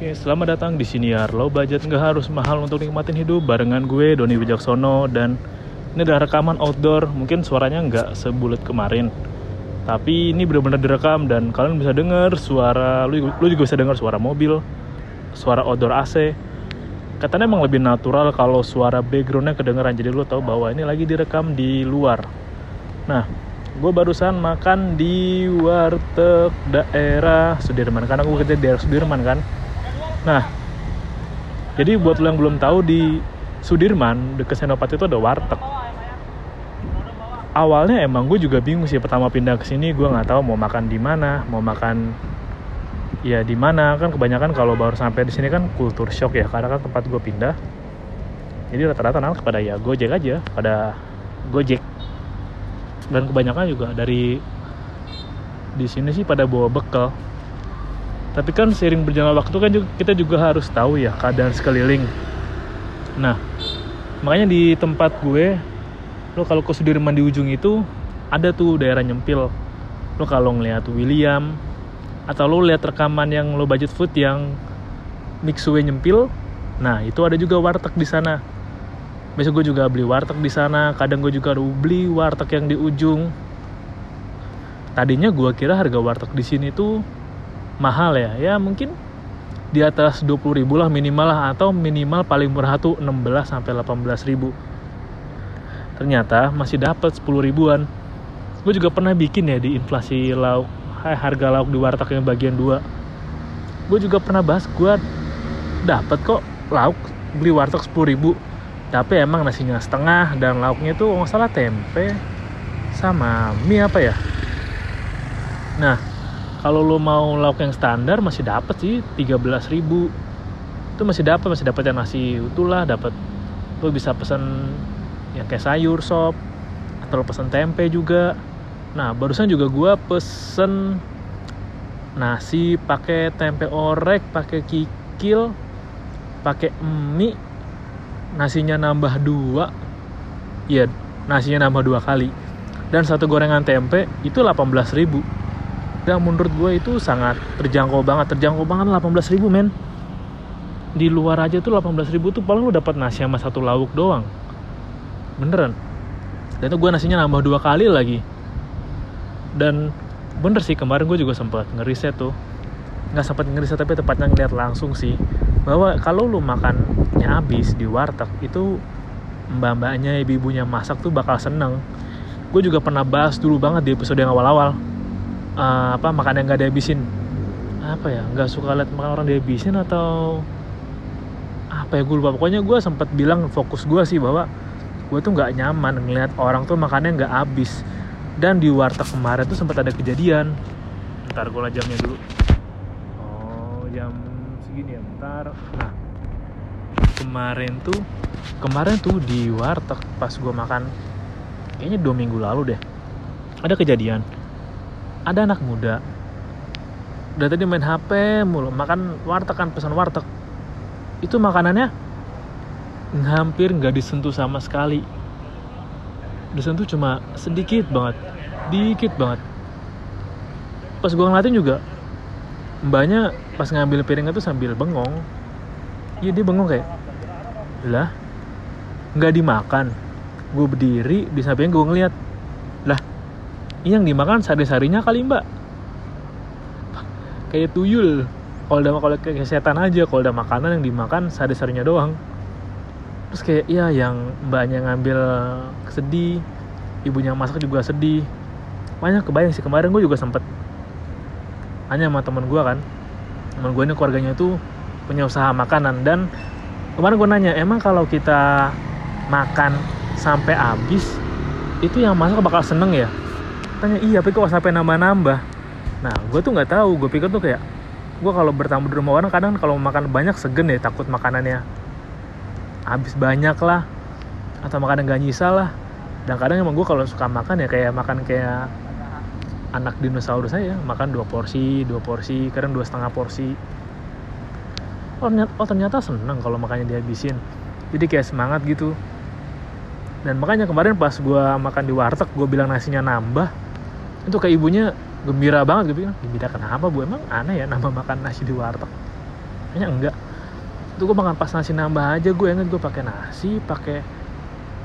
Oke, selamat datang di Siniar. Low budget nggak harus mahal untuk nikmatin hidup barengan gue Doni Wijaksono dan ini adalah rekaman outdoor. Mungkin suaranya nggak sebulat kemarin, tapi ini benar-benar direkam dan kalian bisa dengar suara lu, lu juga bisa dengar suara mobil, suara outdoor AC. Katanya emang lebih natural kalau suara backgroundnya kedengeran jadi lu tahu bahwa ini lagi direkam di luar. Nah, gue barusan makan di warteg daerah Sudirman karena gue kerja di daerah Sudirman kan nah jadi buat lo yang belum tahu di Sudirman dekat Senopati itu ada warteg. Awalnya emang gue juga bingung sih pertama pindah ke sini gue nggak tahu mau makan di mana mau makan ya di mana. Kan kebanyakan kalau baru sampai di sini kan kultur shock ya karena kan tempat gue pindah. Jadi rata-rata anak pada ya gojek aja pada gojek. Dan kebanyakan juga dari di sini sih pada bawa bekal tapi kan seiring berjalan waktu kan juga, kita juga harus tahu ya keadaan sekeliling. Nah makanya di tempat gue lo kalau ke Sudirman di ujung itu ada tuh daerah nyempil. Lo kalau ngeliat William atau lo lihat rekaman yang lo budget food yang mixue nyempil nah itu ada juga warteg di sana. Besok gue juga beli warteg di sana kadang gue juga beli warteg yang di ujung. Tadinya gue kira harga warteg di sini tuh mahal ya. Ya mungkin di atas 20 ribu lah minimal lah atau minimal paling murah tuh 16 sampai 18 ribu. Ternyata masih dapat 10 ribuan. Gue juga pernah bikin ya di inflasi lauk harga lauk di warteg yang bagian 2 gue juga pernah bahas gue dapat kok lauk beli warteg 10 ribu. Tapi emang nasinya setengah dan lauknya itu nggak salah tempe sama mie apa ya? Nah kalau lo mau lauk yang standar masih dapat sih 13.000 itu masih dapat masih dapat yang nasi utuh lah dapat lo bisa pesen yang kayak sayur sop atau lo pesen tempe juga. Nah barusan juga gue pesen nasi pakai tempe orek pakai kikil pakai mie. Nasinya nambah dua. Iya nasinya nambah dua kali. Dan satu gorengan tempe itu 18 dan menurut gue itu sangat terjangkau banget. Terjangkau banget 18 ribu men. Di luar aja tuh 18 ribu tuh paling lu dapat nasi sama satu lauk doang. Beneran. Dan itu gue nasinya nambah dua kali lagi. Dan bener sih kemarin gue juga sempat ngeriset tuh. Nggak sempat ngeriset tapi tepatnya ngeliat langsung sih. Bahwa kalau lu makannya habis di warteg itu mbak-mbaknya ibu-ibunya masak tuh bakal seneng. Gue juga pernah bahas dulu banget di episode yang awal-awal uh, apa makan yang gak dihabisin. Apa ya nggak suka lihat makan orang dihabisin atau apa ya gue lupa. Pokoknya gue sempat bilang fokus gue sih bahwa gue tuh nggak nyaman ngeliat orang tuh makannya nggak habis. Dan di warteg kemarin tuh sempat ada kejadian. Ntar gue jamnya dulu. Oh jam segini ya bentar. Nah kemarin tuh kemarin tuh di warteg pas gue makan kayaknya dua minggu lalu deh ada kejadian ada anak muda. Udah tadi main HP mulu makan warteg kan pesan warteg. Itu makanannya hampir nggak disentuh sama sekali. Disentuh cuma sedikit banget dikit banget. Pas gue ngeliatin juga mbaknya pas ngambil piringnya tuh sambil bengong. Iya dia bengong kayak lah nggak dimakan. Gue berdiri di samping gue ngeliat yang dimakan sari-sarinya kali mbak. Kayak tuyul. Kalau udah kalau kayak setan aja kalau udah makanan yang dimakan sari-sarinya doang. Terus kayak iya yang mbaknya ngambil sedih ibunya masak juga sedih. Banyak kebayang sih. Kemarin gue juga sempet hanya sama temen gue kan. Temen gue ini keluarganya itu punya usaha makanan. Dan kemarin gue nanya emang kalau kita makan sampai habis itu yang masak bakal seneng ya tanya iya tapi kok sampai nambah-nambah? Nah gue tuh nggak tahu. Gue pikir tuh kayak gue kalau bertamu di rumah orang kadang kalau makan banyak segen ya takut makanannya habis banyak lah atau makanan gak nyisa lah. Dan kadang emang gue kalau suka makan ya kayak makan kayak anak dinosaurus saya makan dua porsi dua porsi kadang dua setengah porsi. Oh ternyata, oh ternyata seneng kalau makannya dihabisin. Jadi kayak semangat gitu. Dan makanya kemarin pas gue makan di warteg gue bilang nasinya nambah itu kayak ibunya gembira banget gue bilang gembira kenapa bu? Emang aneh ya nambah makan nasi di warteg. Kayaknya enggak. Itu gue makan pas nasi nambah aja gue inget gue pakai nasi pakai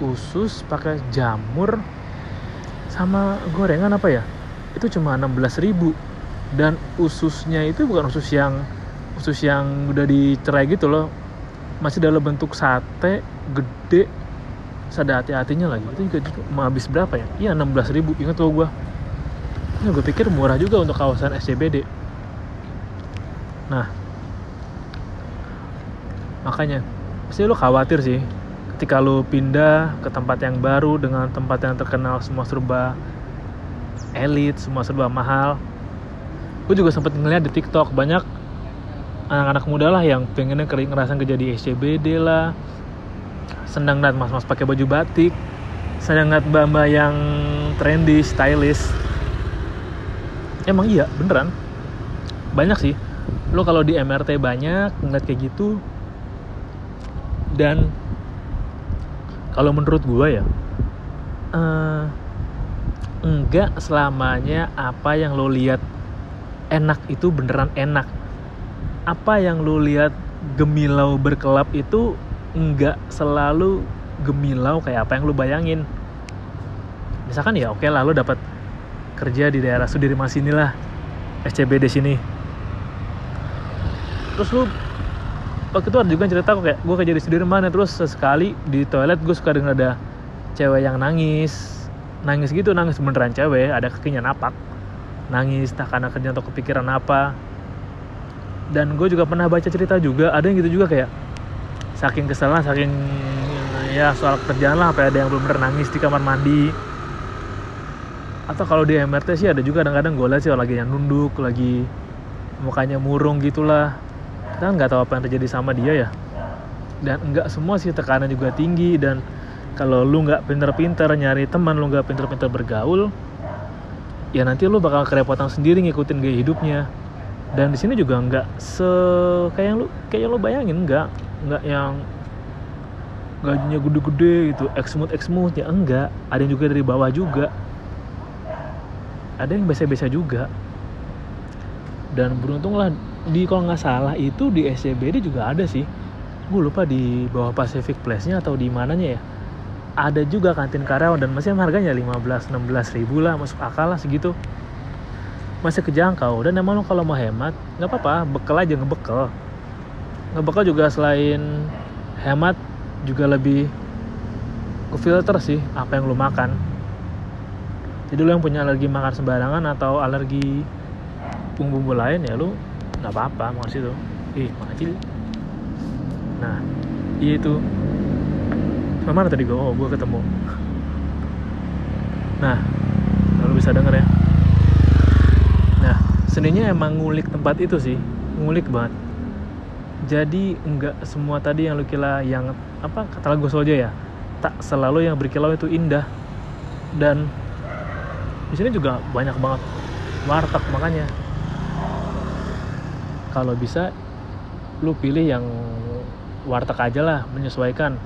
usus pakai jamur sama gorengan apa ya? Itu cuma 16.000 ribu. Dan ususnya itu bukan usus yang usus yang udah dicerai gitu loh. Masih dalam bentuk sate gede. Ada hati-hatinya lagi. Itu juga mau habis berapa ya? Iya 16 ribu. Ingat tuh gue ya gue pikir murah juga untuk kawasan SCBD nah. Makanya pasti lo khawatir sih ketika lo pindah ke tempat yang baru dengan tempat yang terkenal semua serba elit semua serba mahal. Gue juga sempat ngeliat di TikTok banyak anak-anak muda lah yang pengennya ngerasa kerja di SCBD lah. Senang ngeliat mas-mas pakai baju batik. Senang ngeliat mbak-mbak yang trendy, stylish emang iya, beneran. Banyak sih. Lo kalau di MRT banyak ngeliat kayak gitu dan kalau menurut gue ya uh, enggak selamanya apa yang lo lihat enak itu beneran enak. Apa yang lu lihat gemilau berkelap itu nggak selalu gemilau kayak apa yang lu bayangin. Misalkan ya oke okay lah lu dapat kerja di daerah Sudirman sini lah SCBD sini. Terus lu waktu itu ada juga cerita kok kayak gue kerja di Sudirman ya terus sesekali di toilet gue suka dengar ada cewek yang nangis. Nangis gitu nangis beneran cewek ada kakinya napak. Nangis tak karena kerja atau kepikiran apa. Dan gue juga pernah baca cerita juga ada yang gitu juga kayak saking kesalnya saking ya soal kerjaan lah sampai ada yang belum pernah nangis di kamar mandi atau kalau di MRT sih ada juga kadang-kadang gue lihat sih lagi yang nunduk lagi mukanya murung gitulah. Kita nggak tahu apa yang terjadi sama dia ya. Dan nggak semua sih tekanan juga tinggi dan kalau lu nggak pinter-pinter nyari teman lu nggak pinter-pinter bergaul ya nanti lu bakal kerepotan sendiri ngikutin gaya hidupnya. Dan di sini juga nggak se kayak yang lu kayak yang lu bayangin nggak nggak yang gajinya gede-gede gitu eksmut eksmut ya enggak. Ada yang juga dari bawah juga ada yang biasa-biasa juga. Dan beruntunglah di kalau nggak salah itu di SCBD juga ada sih. Gue lupa di bawah Pacific Place-nya atau di mananya ya. Ada juga kantin karyawan dan masih harganya 15 16 ribu lah masuk akal lah segitu. Masih kejangkau. Dan emang lo kalau mau hemat nggak apa-apa bekal aja ngebekel. Ngebekel juga selain hemat juga lebih ke filter sih apa yang lo makan jadi lo yang punya alergi makan sembarangan atau alergi bumbu-bumbu lain ya lo nggak apa-apa mau situ ih makasih nah iya itu. Mana tadi gue oh gue ketemu. Nah lo bisa denger ya. Seninya emang ngulik tempat itu sih ngulik banget. Jadi enggak semua tadi yang lu kira yang apa kata lagu aja ya tak selalu yang berkilau itu indah. Dan di sini juga banyak banget warteg makanya. Kalau bisa lu pilih yang warteg aja lah menyesuaikan.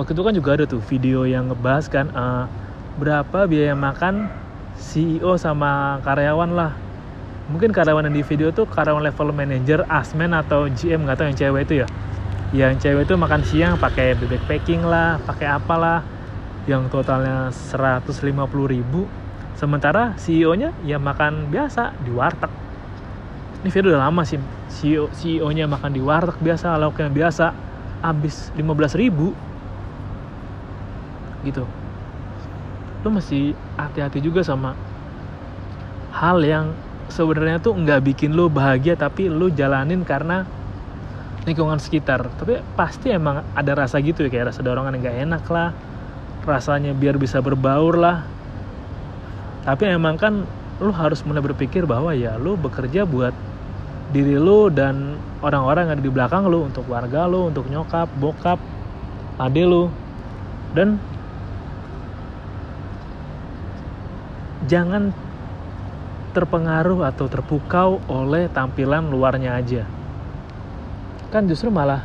Waktu itu kan juga ada tuh video yang ngebahas kan uh, berapa biaya makan CEO sama karyawan lah. Mungkin karyawan yang di video tuh karyawan level manager, asmen atau GM nggak tahu yang cewek itu ya. Yang cewek itu makan siang pakai bebek packing lah, pakai apalah yang totalnya 150 ribu sementara CEO-nya ya makan biasa di warteg. Ini video udah lama sih CEO CEO nya makan di warteg biasa lauknya biasa habis 15 ribu. Gitu. Lo masih hati-hati juga sama hal yang sebenarnya tuh nggak bikin lo bahagia tapi lo jalanin karena lingkungan sekitar. Tapi pasti emang ada rasa gitu ya kayak rasa dorongan yang gak enak lah rasanya biar bisa berbaur lah tapi emang kan lo harus mulai berpikir bahwa ya lo bekerja buat diri lo dan orang-orang yang ada di belakang lo untuk warga lo untuk nyokap bokap ade lo dan jangan terpengaruh atau terpukau oleh tampilan luarnya aja. Kan justru malah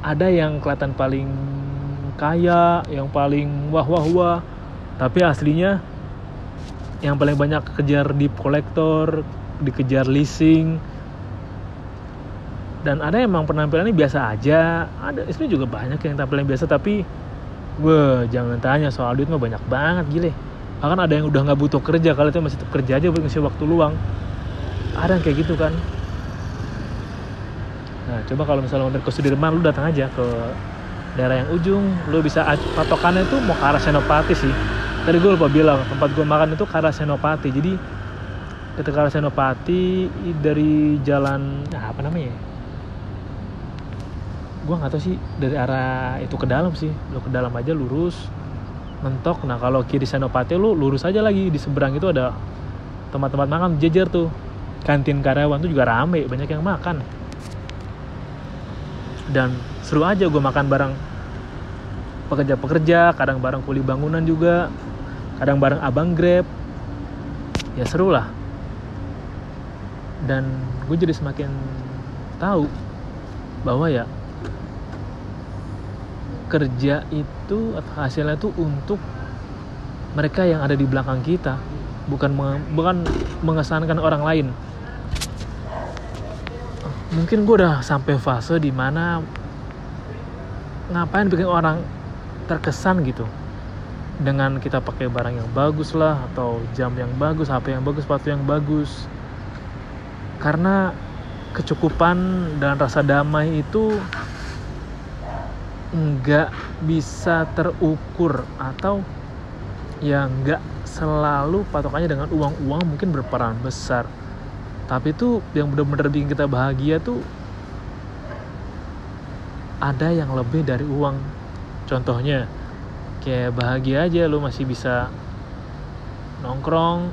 ada yang kelihatan paling kaya, yang paling wah wah wah, tapi aslinya yang paling banyak kejar di kolektor, dikejar leasing, dan ada emang penampilannya biasa aja. Ada istri juga banyak yang tampilan biasa tapi gue jangan tanya soal duit mah banyak banget gile. Bahkan ada yang udah nggak butuh kerja kalau itu masih tetap kerja aja buat ngisi waktu luang. Ada yang kayak gitu kan. Nah coba kalau misalnya mampir ke Sudirman lu datang aja ke daerah yang ujung lu bisa patokannya itu mau ke arah Senopati sih tadi gue lupa bilang tempat gue makan itu ke arah Senopati. Jadi ke arah Senopati dari jalan nah, apa namanya ya? gue nggak tahu sih dari arah itu ke dalam sih. Lu ke dalam aja lurus mentok. Nah kalau kiri Senopati lu lurus aja lagi. Di seberang itu ada tempat-tempat makan jejer tuh. Kantin karyawan tuh juga rame banyak yang makan. Dan seru aja gue makan bareng pekerja-pekerja kadang bareng kuli bangunan juga kadang bareng abang grab. Ya seru lah. Dan gue jadi semakin tahu bahwa ya kerja itu hasilnya itu untuk mereka yang ada di belakang kita bukan bukan mengesankan orang lain. Mungkin gue udah sampai fase di mana ngapain bikin orang terkesan gitu dengan kita pakai barang yang bagus lah atau jam yang bagus HP yang bagus sepatu yang bagus. Karena kecukupan dan rasa damai itu nggak bisa terukur atau ya nggak selalu patokannya dengan uang-uang mungkin berperan besar. Tapi itu yang benar-benar bikin kita bahagia tuh ada yang lebih dari uang. Contohnya kayak bahagia aja lu masih bisa nongkrong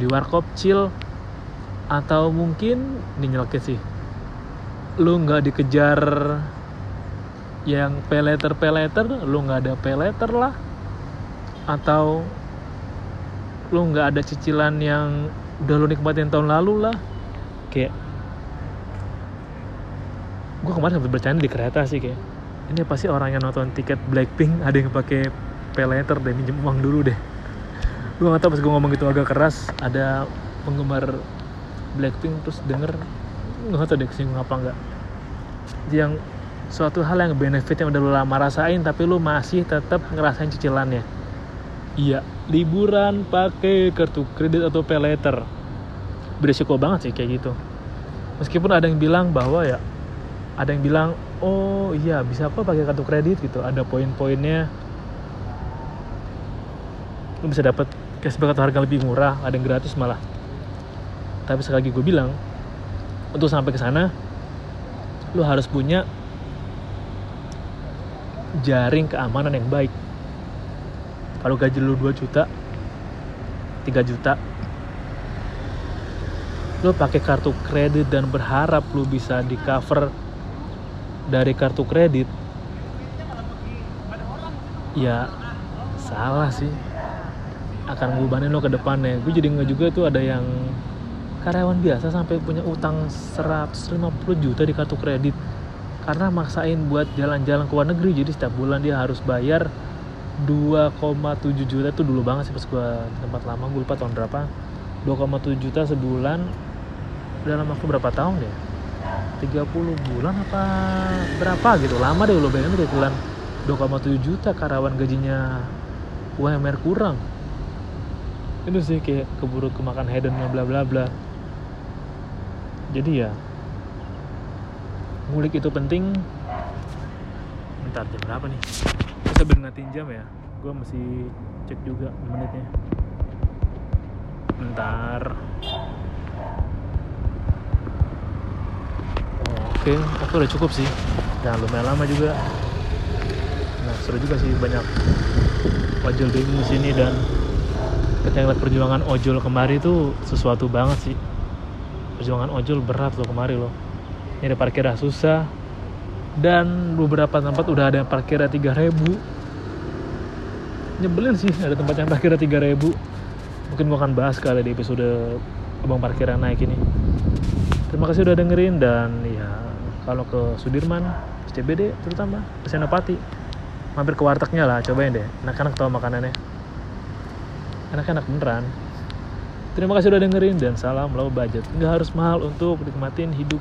di warkop chill atau mungkin ini nyelkit sih. Lu nggak dikejar yang peleter peleter lu nggak ada peleter lah. Atau lu nggak ada cicilan yang udah lu nikmatin tahun lalu lah. Kayak gue kemarin sempat bercanda di kereta sih kayak ini pasti orang yang nonton tiket Blackpink ada yang pakai peleter deh minjem uang dulu deh. Gue gak tau pas gue ngomong gitu agak keras ada penggemar Blackpink terus denger nggak tau deh kesinggung apa enggak yang suatu hal yang benefit yang udah lu lama rasain tapi lu masih tetap ngerasain cicilannya. Iya liburan pakai kartu kredit atau pay letter beresiko banget sih kayak gitu. Meskipun ada yang bilang bahwa ya ada yang bilang oh iya bisa kok pakai kartu kredit gitu. Ada poin-poinnya. Lu bisa dapat cashback atau harga lebih murah ada yang gratis malah. Tapi sekali lagi gue bilang untuk sampai ke sana lu harus punya jaring keamanan yang baik. Kalau gaji lu 2 juta 3 juta lu pakai kartu kredit dan berharap lu bisa di cover dari kartu kredit. Ya salah sih. Akan ngubanin lo ke depannya. Gue jadi nggak juga tuh ada yang karyawan biasa sampai punya utang 150 juta di kartu kredit. Karena maksain buat jalan-jalan ke luar negeri. Jadi setiap bulan dia harus bayar 2,7 juta. Itu dulu banget sih pas gue tempat lama. Gue lupa tahun berapa. 2,7 juta sebulan. Dalam waktu berapa tahun ya 30 bulan apa berapa gitu. Lama deh lo bayangin kayak bulan. 2,7 juta karyawan gajinya UMR kurang. Itu sih kayak keburu kemakan hedonnya bla bla bla. Jadi ya ngulik itu penting. Bentar jam berapa nih? Kita beringatin jam ya gue masih cek juga menitnya. Bentar oke oke udah cukup sih. Jangan lumayan lama juga. Nah seru juga sih banyak ojol di sini dan ketika perjuangan ojol kemari itu sesuatu banget sih. Perjuangan ojol berat loh kemari loh. Nyari parkirnya susah dan beberapa tempat udah ada parkirnya 3000 nyebelin sih ada tempat yang parkirnya 3000 mungkin gua akan bahas kali di episode abang parkir naik ini. Terima kasih udah dengerin dan ya kalau ke Sudirman SCBD terutama ke Senopati. Mampir ke wartegnya lah cobain deh. Enak-enak tau makanannya. Enak-enak beneran. Terima kasih udah dengerin dan salam low budget. Nggak harus mahal untuk nikmatin hidup